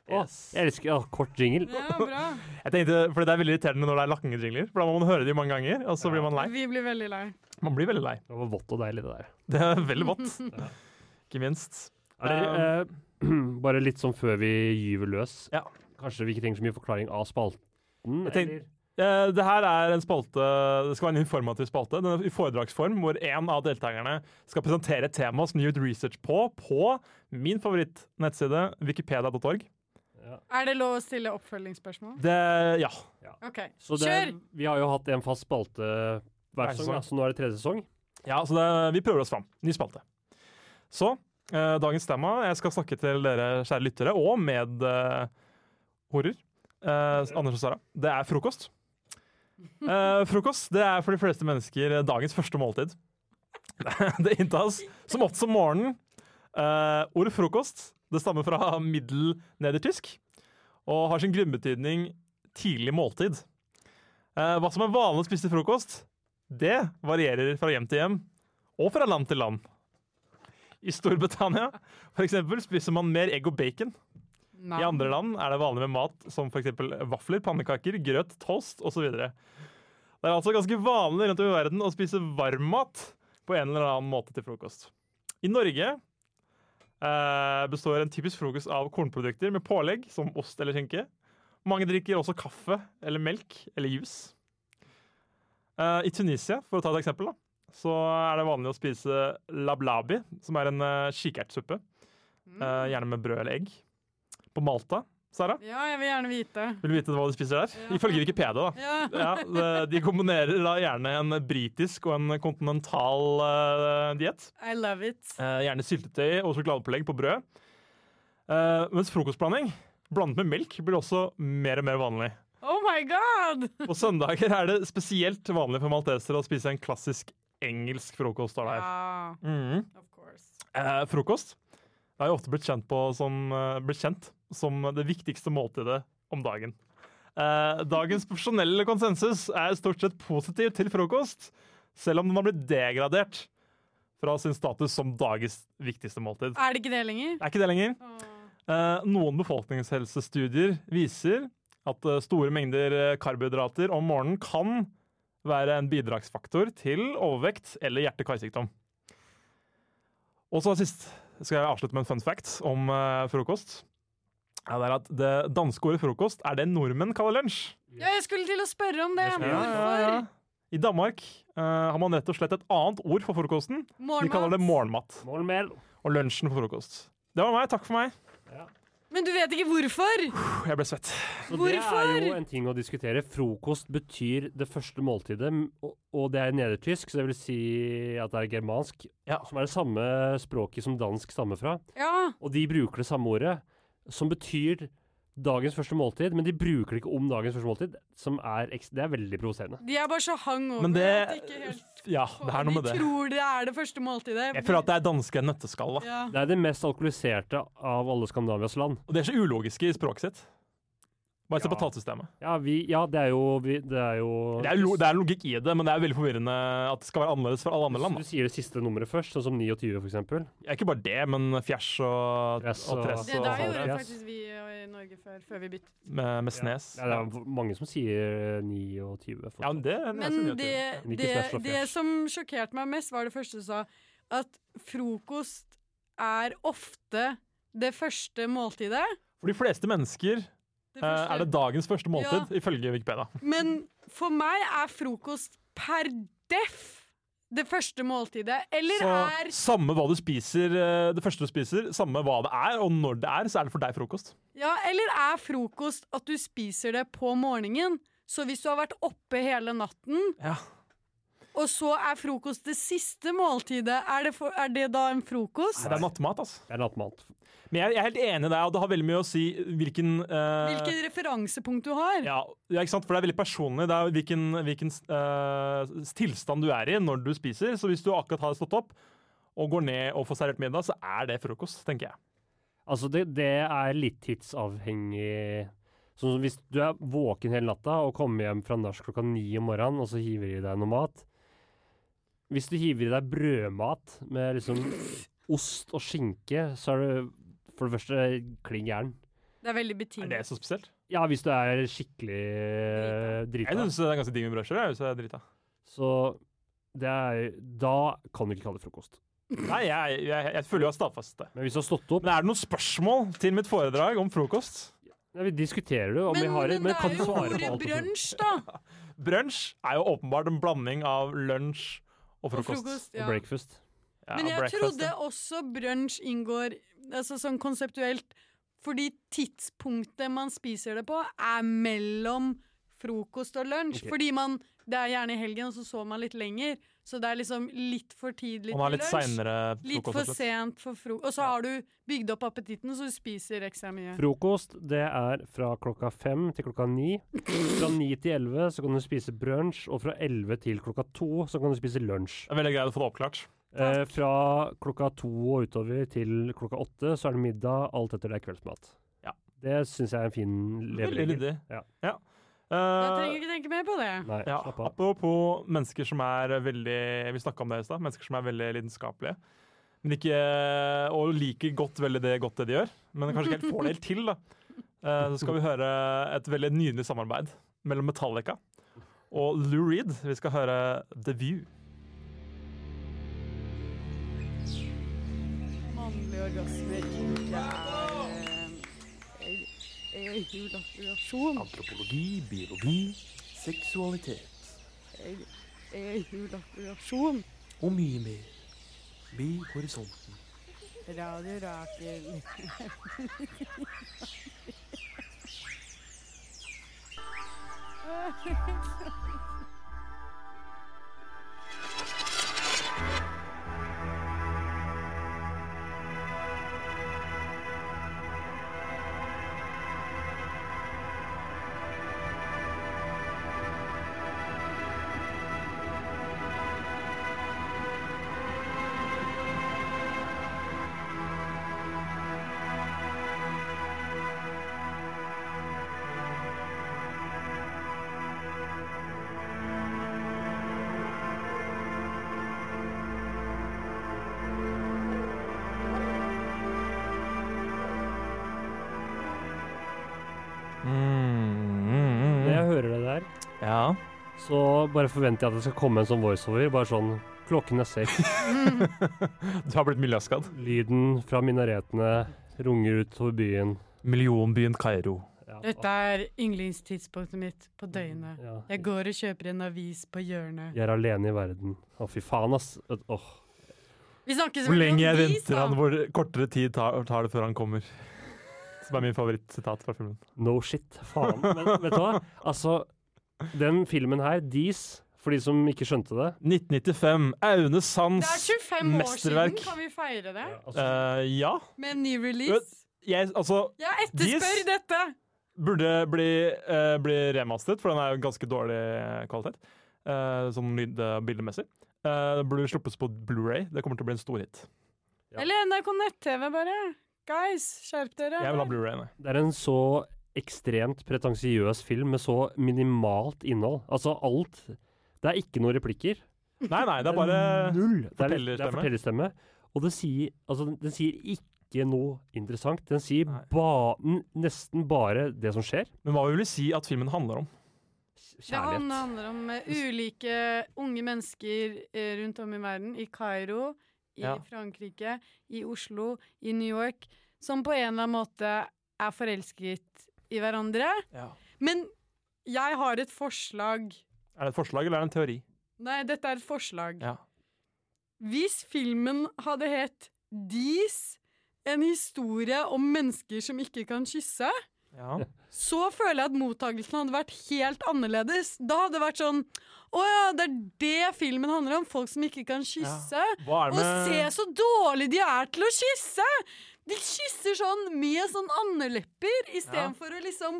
Å, jeg elsker ja, kort jingle. Ja, bra. Jeg tenkte, for Det er veldig irriterende når det er lange jingler, for da må man høre de mange ganger, og så blir man lei. Vi blir veldig lei. Man blir veldig lei. Det var vått og deilig, det der. Det er veldig vått. Ikke minst. Er dere, eh, bare litt sånn før vi gyver løs. Ja. Kanskje vi ikke trenger så mye forklaring av spalten? Jeg tenk- eller? Eh, det her er en spalte Det skal være en informativ spalte den er i foredragsform, hvor en av deltakerne skal presentere et tema som de har gjort research på på min favorittnettside, wikipedia.org. Ja. Er det lov å stille oppfølgingsspørsmål? Det Ja. OK, Så det, kjør! vi har jo hatt en fast spalte hver sesong, så nå er det tredje sesong. ja så det, vi prøver oss fram. Ny spalte. Så eh, dagens tema Jeg skal snakke til dere kjære lyttere, og med eh, horer. Eh, Anders og Sara. Det er frokost. Eh, frokost det er for de fleste mennesker dagens første måltid. det inntas som oftest om morgenen. Uh, ordet frokost det stammer fra middel nedertysk og har sin grunnbetydning tidlig måltid. Eh, hva som er vanlig å spise til frokost, det varierer fra hjem til hjem og fra land til land. I Storbritannia for eksempel, spiser man mer egg og bacon. Nei. I andre land er det vanlig med mat som f.eks. vafler, pannekaker, grøt, toast osv. Det er altså ganske vanlig rundt om i verden å spise varm mat på en eller annen måte til frokost. I Norge består en typisk frokost av kornprodukter med pålegg, som ost eller skinke. Mange drikker også kaffe eller melk eller juice. Eh, I Tunisia, for å ta et eksempel, da, så er det vanlig å spise lablabi, som er en uh, kikertsuppe. eh, gjerne med brød eller egg. På Malta, Sara, Ja, jeg vil gjerne vite. vil du vite hva de spiser der? Ja. Ifølge Wikipedia, da. Ja. Ja, de- kombinerer da gjerne en britisk og en kontinental uh, diett. I love it. Uh, gjerne syltetøy og sjokoladepålegg på brød. Uh, mens frokostblanding blandet med melk blir også mer og mer vanlig. Oh my god! På søndager er det spesielt vanlig for maltesere å spise en klassisk engelsk frokost. Der. Ja, mm. of course. Frokost det har jo ofte blitt kjent, på som, blitt kjent som det viktigste måltidet om dagen. Eh, dagens profesjonelle konsensus er stort sett positiv til frokost. selv om den har blitt degradert fra sin status som dagens viktigste måltid. Er det ikke det lenger? Er ikke det lenger? Eh, noen befolkningshelsestudier viser at eh, store mengder karbohydrater om morgenen kan være en bidragsfaktor til overvekt eller hjerte-karsykdom. Og så sist skal jeg avslutte med en fun fact om frokost. Ja, det er at det danske ordet frokost er det nordmenn kaller lunsj. Ja, jeg skulle til å spørre om det. Det ja, ja, ja. I Danmark uh, har man rett og slett et annet ord for frokosten. De kaller det Morgenmat. Morgenmel. Og lunsjen for frokost. Det var meg. Takk for meg. Men du vet ikke hvorfor? Jeg ble svett. Så det er jo en ting å diskutere. Frokost betyr det første måltidet, og, og det er nedertysk, så det vil si at det er germansk, Ja. som er det samme språket som dansk stammer fra. Ja, Og de bruker det samme ordet, som betyr dagens første måltid, men de bruker det ikke om dagens første måltid, som er, det er veldig provoserende. de er bare så hang over Men det at de ikke helt Ja, det er noe med De det. tror det er det første måltidet. Jeg føler at det er danske nøtteskall. da. ja. Det er det mest alkoholiserte av alle Skandinavias land. Og de er så ulogiske i språket sitt. Bare se på Ja. tallsystemet. Ja, vi, ja det er jo vi, Det er jo Det er, lo, det er logikk i det, men det er veldig forvirrende at det skal være annerledes for alle andre land. Du sier det siste nummeret først, sånn som 29 for eksempel. Ja, Ikke bare det, men fjers og, Tress og og- tress Det og der gjorde det faktisk vi i Norge før, før vi byttet. med, med snes. Ja, det er mange som sier 29. Ja, men det, det Men det, det, det som sjokkerte meg mest, var det første du sa. At frokost er ofte det første måltidet. For de fleste mennesker Det eh, første. er det dagens første måltid, ifølge Wikipedia. Men for meg er frokost per deff det første måltidet. Eller Så er samme hva du spiser, eh, det første du spiser, samme hva det er, og når det er, så er det for deg frokost. Ja, eller er frokost at du spiser det på morgenen? Så hvis du har vært oppe hele natten, Ja. Og så er frokost det siste måltidet, er det, for, er det da en frokost? Nei, Det er nattmat, altså. Det er nattmat. Men jeg, jeg er helt enig i deg, og det har veldig mye å si hvilken uh, Hvilket referansepunkt du har? Ja, ja, ikke sant? For det er veldig personlig. Det er hvilken, hvilken uh, tilstand du er i når du spiser. Så hvis du akkurat har stått opp og går ned og får servert middag, så er det frokost, tenker jeg. Altså, det, det er litt tidsavhengig. Sånn som hvis du er våken hele natta og kommer hjem fra nach klokka ni om morgenen, og så hiver de i deg noe mat Hvis du hiver i deg brødmat med liksom ost og skinke, så er du for det første klin gæren. Det er veldig Er det så spesielt? Ja, hvis du er skikkelig drita. Jeg drita. syns det er ganske digg med brødskive. hvis jeg er drita. Så det er Da kan du ikke kalle det frokost. Nei, jeg, jeg, jeg føler jo at stadfast det. Men hvis du har stått opp Men er det noen spørsmål til mitt foredrag om frokost? ja, Vi diskuterer det jo, men, vi har men men det kan er du jo svare på ordet brunsj, da. Brunsj er jo åpenbart en blanding av lunsj og Og frokost. ja. Og breakfast. Ja, Men jeg breakfast, trodde ja. også brunsj inngår altså sånn konseptuelt fordi tidspunktet man spiser det på, er mellom frokost og lunsj. Okay. Fordi man Det er gjerne i helgen, og så sover man litt lenger. Så det er liksom litt for tidlig Man har til litt lunsj. seinere Litt for sent for frokost. Og så har du bygd opp appetitten, så du spiser ekstra mye. Frokost det er fra klokka fem til klokka ni. Fra ni til elleve så kan du spise brunsj, og fra elleve til klokka to så kan du spise lunsj. Det er veldig greit å få det oppklart. Eh, fra klokka to og utover til klokka åtte så er det middag, alt etter det er kveldsmat. Ja. Det syns jeg er en fin Veldig leveregel. ryddig. Ja. Ja. Jeg Eh, trenger ikke tenke mer på det. Nei, Ja, slapp av. apropos mennesker som er veldig Vi snakka om det i stad. Mennesker som er veldig lidenskapelige. Men ikke, og liker godt veldig det, godt det de gjør, men kanskje ikke helt får det helt til. da. Eh, Så skal vi høre et veldig nydelig samarbeid mellom Metallica og Lou Reed. Vi skal høre The View. Mannlig orgasme Ejakulasjon. Antropologi, biologi, seksualitet. Ejakulasjon. Og mye mer. Bi horisonten. Radio Rakel. Ha ha ha. Bare forventer jeg at det skal komme en sånn voiceover. Bare sånn Klokken er seks. Du har blitt miljøskadd. Lyden fra minaretene runger ut over byen. Millionbyen Kairo. Ja. Dette er yndlingstidspunktet mitt på døgnet. Ja. Jeg går og kjøper en avis på hjørnet. Jeg er alene i verden. Å, fy faen, ass. Åh. Vi snakker Hvor lenge jeg venter da. han, hvor kortere tid tar, tar det før han kommer. Som er min favorittsitat fra filmen. No shit. Faen. Men vet du hva? Altså, den filmen her, Dis, for de som ikke skjønte det 1995. Aune Sands Det er 25 år siden, kan vi feire det? altså, Uh, ja. Med en ny release. Jeg, altså, Jeg etterspør Dis- dette! burde bli, uh, bli remasteret, for den er jo ganske dårlig kvalitet. Uh, sånn lyd- og bildemessig. Uh, det burde sluppes på Blu-ray. Det kommer til å bli en storhit. Ja. Eller NRK nett-TV, bare. Guys, skjerp dere. Jeg vil ha Blu-ray. Det er en så ekstremt pretensiøs film med så minimalt innhold. Altså alt Det er ikke noen replikker. Nei, nei, det er bare null. Det er, det er fortellerstemme. fortellerstemme. Og det sier, altså, den sier ikke noe interessant. Den sier ba, nesten bare det som skjer. Men hva vil du si at filmen handler om? Kjærlighet. Det handler om eh, ulike unge mennesker eh, rundt om i verden. I Kairo, i Ja. Frankrike, i Oslo, i New York. Som på en eller annen måte er forelsket i hverandre. Men jeg har et forslag. Er det et forslag, eller er det en teori? Nei, dette er et forslag. Ja. Hvis filmen hadde hett Dis, en historie om mennesker som ikke kan kysse, Ja. så føler jeg at mottagelsen hadde vært helt annerledes. Da hadde det vært sånn Å ja, det er det filmen handler om. Folk som ikke kan kysse. Hva er Og se så dårlig de er til å kysse! De kysser sånn med sånn andelepper istedenfor å liksom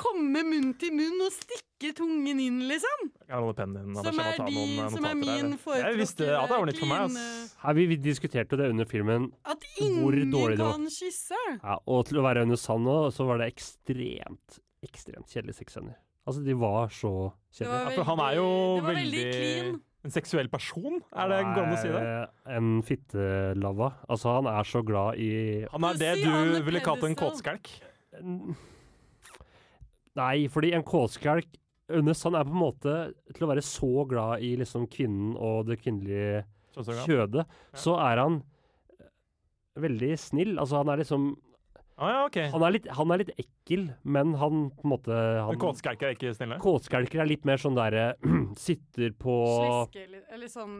komme munn til munn og stikke tungen inn, liksom. Pennen. Som er de- som er min foretrukne Jeg visste at det var litt for meg. ass. Her, vi, vi diskuterte det under filmen, At Hvor ingen dårlig det var. kan kysse. ja, og til å være under sand nå, så var det ekstremt, ekstremt kjedelige sexscener. Altså, de var så kjedelige. Ja, for han er jo det var veldig veldig clean. En seksuell person? Er det Nei, å si det? Eh, En fittelava. Altså, han er så glad i Han er det du ville kalt en kåtskalk? Nei, fordi en kåtskalk Unnes han er på en måte til å være så glad i liksom kvinnen og det kvinnelige kjødet, så er han eh, veldig snill. Altså, han er liksom Ah, ja, okay. han er, litt, han er litt ekkel, men han på en måte han, Men kåtskjelker er ikke snille? Kåtskelker er litt mer sånn derre Sitter på Sleske, eller, sånn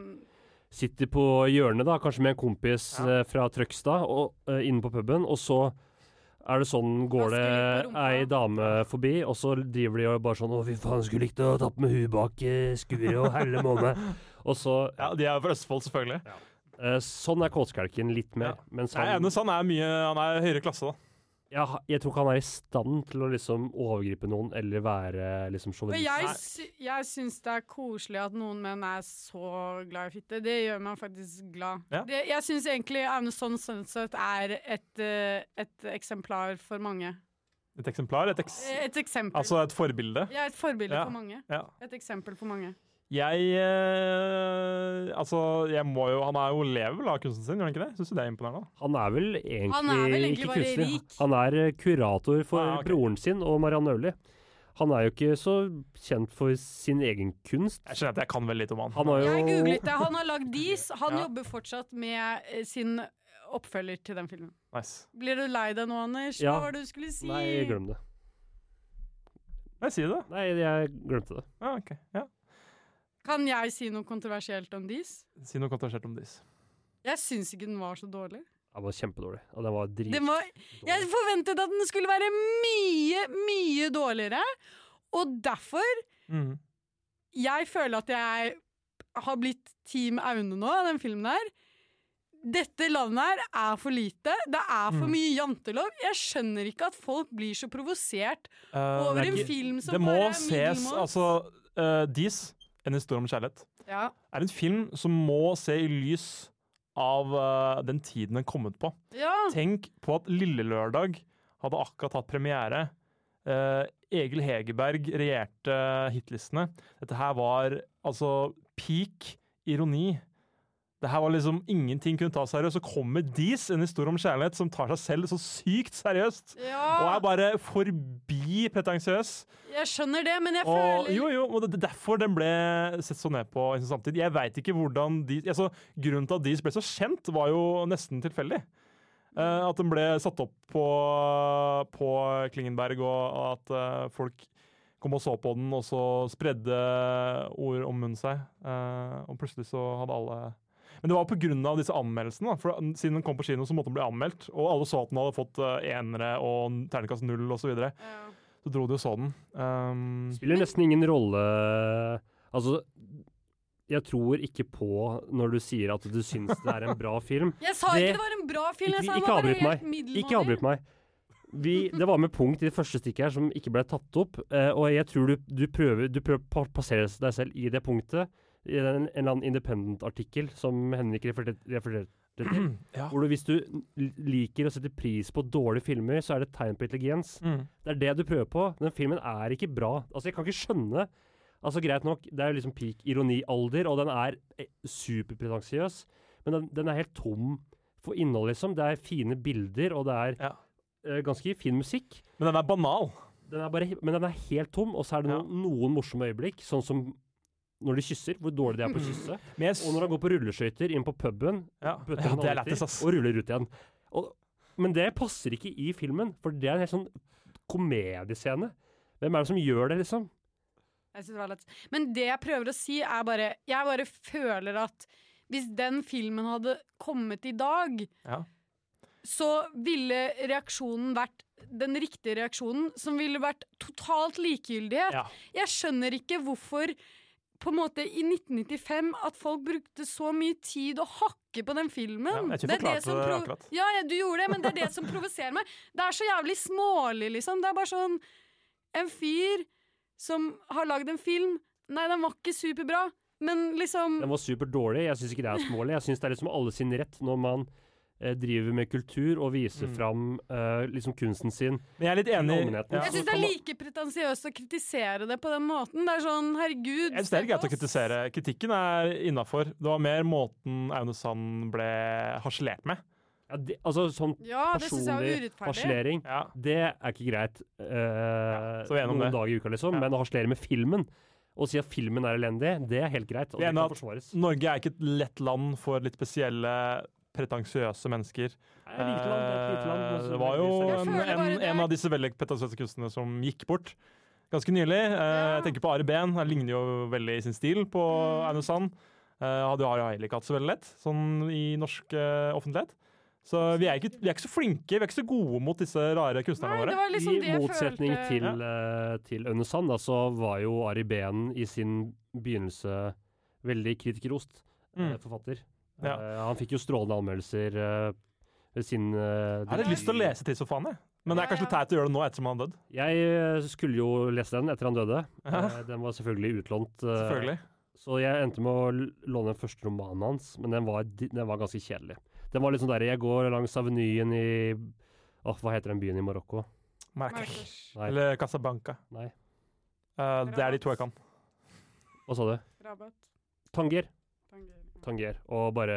Sitter på hjørnet, da, kanskje med en kompis Ja. eh, fra Trøgstad, og, uh, inne på puben, og så er det sånn, går det ei dame forbi, og så driver de og bare sånn 'Å, fy faen, skulle likt å tatt med huet bak eh, skuret og helle måne'. Og så Ja, De er jo fra Østfold, selvfølgelig. Ja. Sånn er kålskalken litt mer. Ja. Mens Nei, jeg er enig, Sand er mye Han er høyere klasse, da. Ja, jeg tror ikke han er i stand til å liksom overgripe noen, eller være liksom sjåvinist. jeg, sy jeg syns det er koselig at noen menn er så glad i fitte. Det gjør meg faktisk glad. Ja. Det, jeg syns egentlig Aune Sonn Sunset er et, eh, et eksemplar for mange. Et eksemplar? Et eks Et eksempel. altså et forbilde? er et forbilde Ja. for mange. Ja. Et eksempel for mange. Jeg eh, Altså, jeg må jo Han er jo lever vel av kunsten sin, gjør han ikke det? Syns du det er imponerende? Han er vel egentlig, Han er vel egentlig ikke bare kunstner. rik. Han er eh, kurator for Ah, ok. broren sin og Marianne Øverli. Han er jo ikke så kjent for sin egen kunst. Jeg skjønner at jeg kan veldig litt om han. Han har jo Jeg googlet det. Han har lagd Dis. Han Ja. jobber fortsatt med eh, sin oppfølger til den filmen. Nice. Blir du lei deg nå, Anders? Ja. Hva var det du skulle si? Nei, glem det. Jeg sier det. Nei, jeg glemte det. Ja, ok. Ja. Kan jeg si noe kontroversielt om Dis? Si noe kontroversielt om Dis. Jeg syns ikke den var så dårlig. Den var kjempedårlig. Og den var dritdårlig. Jeg forventet at den skulle være mye, mye dårligere. Og derfor mm. Jeg føler at jeg har blitt Team Aune nå, den filmen her. Dette landet her er for lite. Det er for Mm. mye jantelov. Jeg skjønner ikke at folk blir så provosert uh, over er en film som Det må bare er ses. Altså, uh, Dis, en historie om kjærlighet, Ja. er en film som må se i lys av uh, den tiden den kom ut på. ja. Tenk på at Lille Lørdag hadde akkurat hatt premiere. Uh, Egil Hegerberg regjerte hitlistene. Dette her var altså peak ironi. Det her var liksom Ingenting kunne ta seriøst. Så kommer Dis, en historie om kjærlighet, som tar seg selv så sykt seriøst. Og er bare forbi forbi pretensiøs. Jeg skjønner det, men jeg Og, føler jo, jo, og det er derfor den ble sett så ned på i sin samtid. Jeg veit ikke hvordan Dis altså, Grunnen til at Dis ble så kjent, var jo nesten tilfeldig. Uh, at den ble satt opp på, på Klingenberg, og at uh, folk kom og så på den, og så spredde ord om munnen seg. Uh, og plutselig så hadde alle Men det var av disse anmeldelsene. for Siden den kom på kino, så måtte den bli anmeldt. Og alle så at den hadde fått eh, enere og terningkast null osv. Så, videre. Ja. så dro de og så den. Um, Spiller nesten ingen rolle Altså, jeg tror ikke på når du sier at du syns det er en bra film. Jeg sa Det- ikke det var en bra film, jeg Ikke, sa ikke avbryt meg. Ikke avbryt meg. Vi, det var med punkt i det første stikket her som ikke ble tatt opp. eh, og jeg tror du, du prøver Du prøver å passere deg selv i det punktet. I en, en eller annen Independent-artikkel som Henrik refererte til. ja. Hvor du, hvis du liker å sette pris på dårlige filmer, så er det et tegn på intelligens. Mm. Det er det du prøver på. Den filmen er ikke bra. Altså, jeg kan ikke skjønne Altså, Greit nok, det er jo liksom peak ironialder, og den er eh, superpretensiøs, men den, den er helt tom for innhold, liksom. Det er fine bilder, og det er Ja. uh, ganske fin musikk. Men den er banal. Den er bare, men den er helt tom, og så er det noen, noen morsomme øyeblikk, sånn som når de kysser, hvor dårlig de er på å kysse. Men Og når han går på rulleskøyter inn på puben, ja. ja, det er alltid, ass. og ruller ut igjen. Og, men det passer ikke i filmen, for det er en helt sånn komediescene. Hvem er det som gjør det, liksom? Jeg synes det var lett. Men det jeg prøver å si, er bare Jeg bare føler at hvis den filmen hadde kommet i dag, Ja. så ville reaksjonen vært den riktige reaksjonen, som ville vært totalt likegyldighet. Ja. Jeg skjønner ikke hvorfor på en måte i 1995 at folk brukte så mye tid å hakke på den filmen. Ja, jeg tror Det som det akkurat. Ja, du gjorde det, men det er det som provoserer meg. Det er så jævlig smålig, liksom. Det er bare sånn En fyr som har lagd en film Nei, den var ikke superbra, men liksom Den var superdårlig. Jeg syns ikke det er smålig. Jeg syns det er liksom alle sin rett når man driver med kultur og viser Mm. fram uh, liksom kunsten sin. Men jeg er litt enig. Ja. Jeg syns det er like pretensiøst å kritisere det på den måten. Det er sånn, herregud Jeg synes det er greit å kritisere. Kritikken er innafor. Det var mer måten Aune Sand ble harselert med. Ja, det, altså sånn Ja, personlig harselering, Ja. det er ikke greit uh, noen det. dager i uka, liksom. Ja. Men å harselere med filmen og si at filmen er elendig, det er helt greit. Og er det kan forsvares. Norge er ikke et lett land for litt spesielle, pretensiøse mennesker. Nei, land, det er et lite land, men Eh, det var jo en, en, en av disse veldig pretensiøse kunstnerne som gikk bort ganske nylig. Eh, Jeg tenker på Ari Behn. Han ligner jo veldig i sin stil på Mm. Aune Sand. Eh, hadde jo Ari heller ikke hatt så veldig lett, sånn i norsk offentlighet. Så vi er, ikke, vi er ikke så flinke, vi er ikke så gode mot disse rare kunstnerne Nei, våre. liksom I motsetning følte. til, uh, til Aune Sand, da, så var jo Ari Behn i sin begynnelse veldig kritikerost eh, Mm. forfatter. Ja. Eh, han fikk jo strålende anmeldelser eh, ved sin uh, Jeg litt lyst til å lese Tidssofaen, jeg. Men det er kanskje litt teit å gjøre det nå ettersom han døde? Jeg eh, skulle jo lese den etter han døde. Eh, den var selvfølgelig utlånt. eh, Selvfølgelig. Så jeg endte med å låne den første romanen hans, men den var, den var ganske kjedelig. Den var litt sånn der Jeg går langs avenyen i Åh, hva heter den byen i Marokko? Marrakech. Marrakech. Eller Casablanca. Nei. Uh, det er de to jeg kan. Hva sa du? Rabat. Tanger. Tanger. Og bare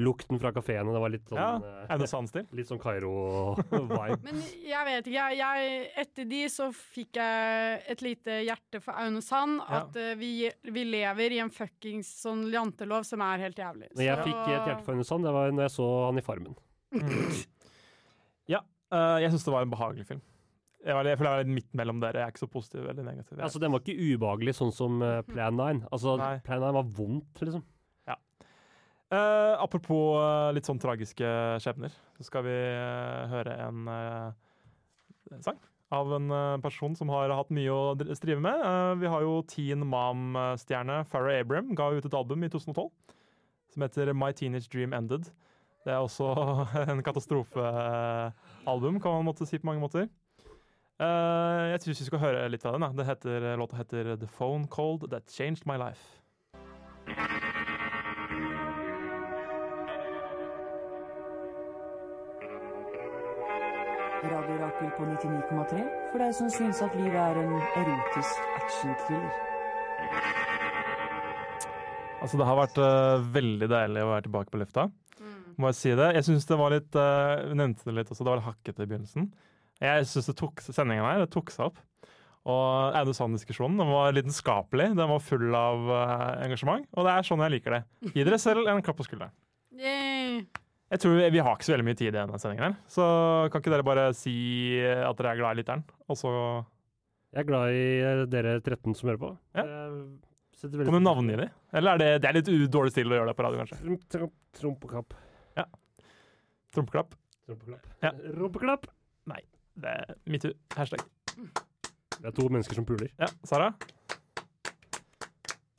lukten fra kafeene. Det var litt sånn Ja, Er det Sand-stil. Litt sånn Kairo-vibe. Men jeg vet ikke. Jeg, jeg, etter de så fikk jeg et lite hjerte for Aune Sand. Ja. At eh, vi, vi lever i en fuckings sånn jantelov som er helt jævlig. Når jeg Så- fikk et hjerte for Aune Sand, det var når jeg så han i Farmen. Ja, Uh, jeg syns det var en behagelig film. Jeg, var, jeg føler jeg var litt midt mellom dere. Jeg er ikke så positiv eller negativ. Jeg- Altså, Den var ikke ubehagelig sånn som eh, Plan 9. Altså, Nei. Plan 9 var vondt, liksom. Eh, apropos uh, litt sånn tragiske skjebner, så skal vi uh, høre en eh, sang av en person som har hatt mye å strive med. Vi har jo Teen Mom-stjerne Farrah Abram ga ut et album i 2012 som heter My Teenage Dream Ended. Det er også en katastrofealbum, kan man måtte si på mange måter. Jeg syns vi skal høre litt av den. Da. Det heter, låta heter The Phone Cold That Changed My Life. Radio Rakel på 99,3 for deg som syns at livet er en erotisk actionthriller. Altså, det har vært uh, veldig deilig å være tilbake på lufta. Mm. Må jeg si det. Jeg syns det var litt uh, Vi nevnte det litt også, det var litt hakkete i begynnelsen. Jeg syns sendingen her det tok seg opp. Og Aune Sand-diskusjonen den var lidenskapelig, den var full av uh, engasjement. Og det er sånn jeg liker det. Gi dere selv en klapp på skulderen. Yay. Jeg tror vi, har ikke så veldig mye tid i denne sendingen, her, så kan ikke dere bare si at dere er glad i lytteren? Og så Jeg er glad i eh, dere 13 som hører på. Ja. Kan du navngi dem? Eller er det, det er litt dårlig stil å gjøre det på radio, kanskje? Tromp, Ja. Trompeklapp. Trompeklapp. Trompeklapp. Ja. Rumpeklapp. Det er metoo. Hashtag. Det er to mennesker som puler. Ja, Sara?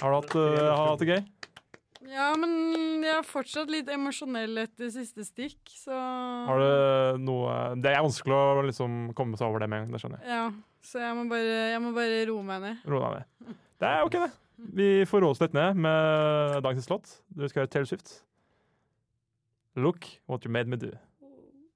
Har du hatt, uh, har du hatt det gøy? Ja, men jeg er fortsatt litt emosjonell etter siste stikk, så Har du noe Det er vanskelig å liksom komme seg over det med en gang, det skjønner jeg. Ja, så jeg må bare, jeg må bare roe meg ned. Roe deg ned. Det er ok, det. Vi får roe oss litt ned med dagens låt. Du skal høre Taylor Swift. Look what you made me do.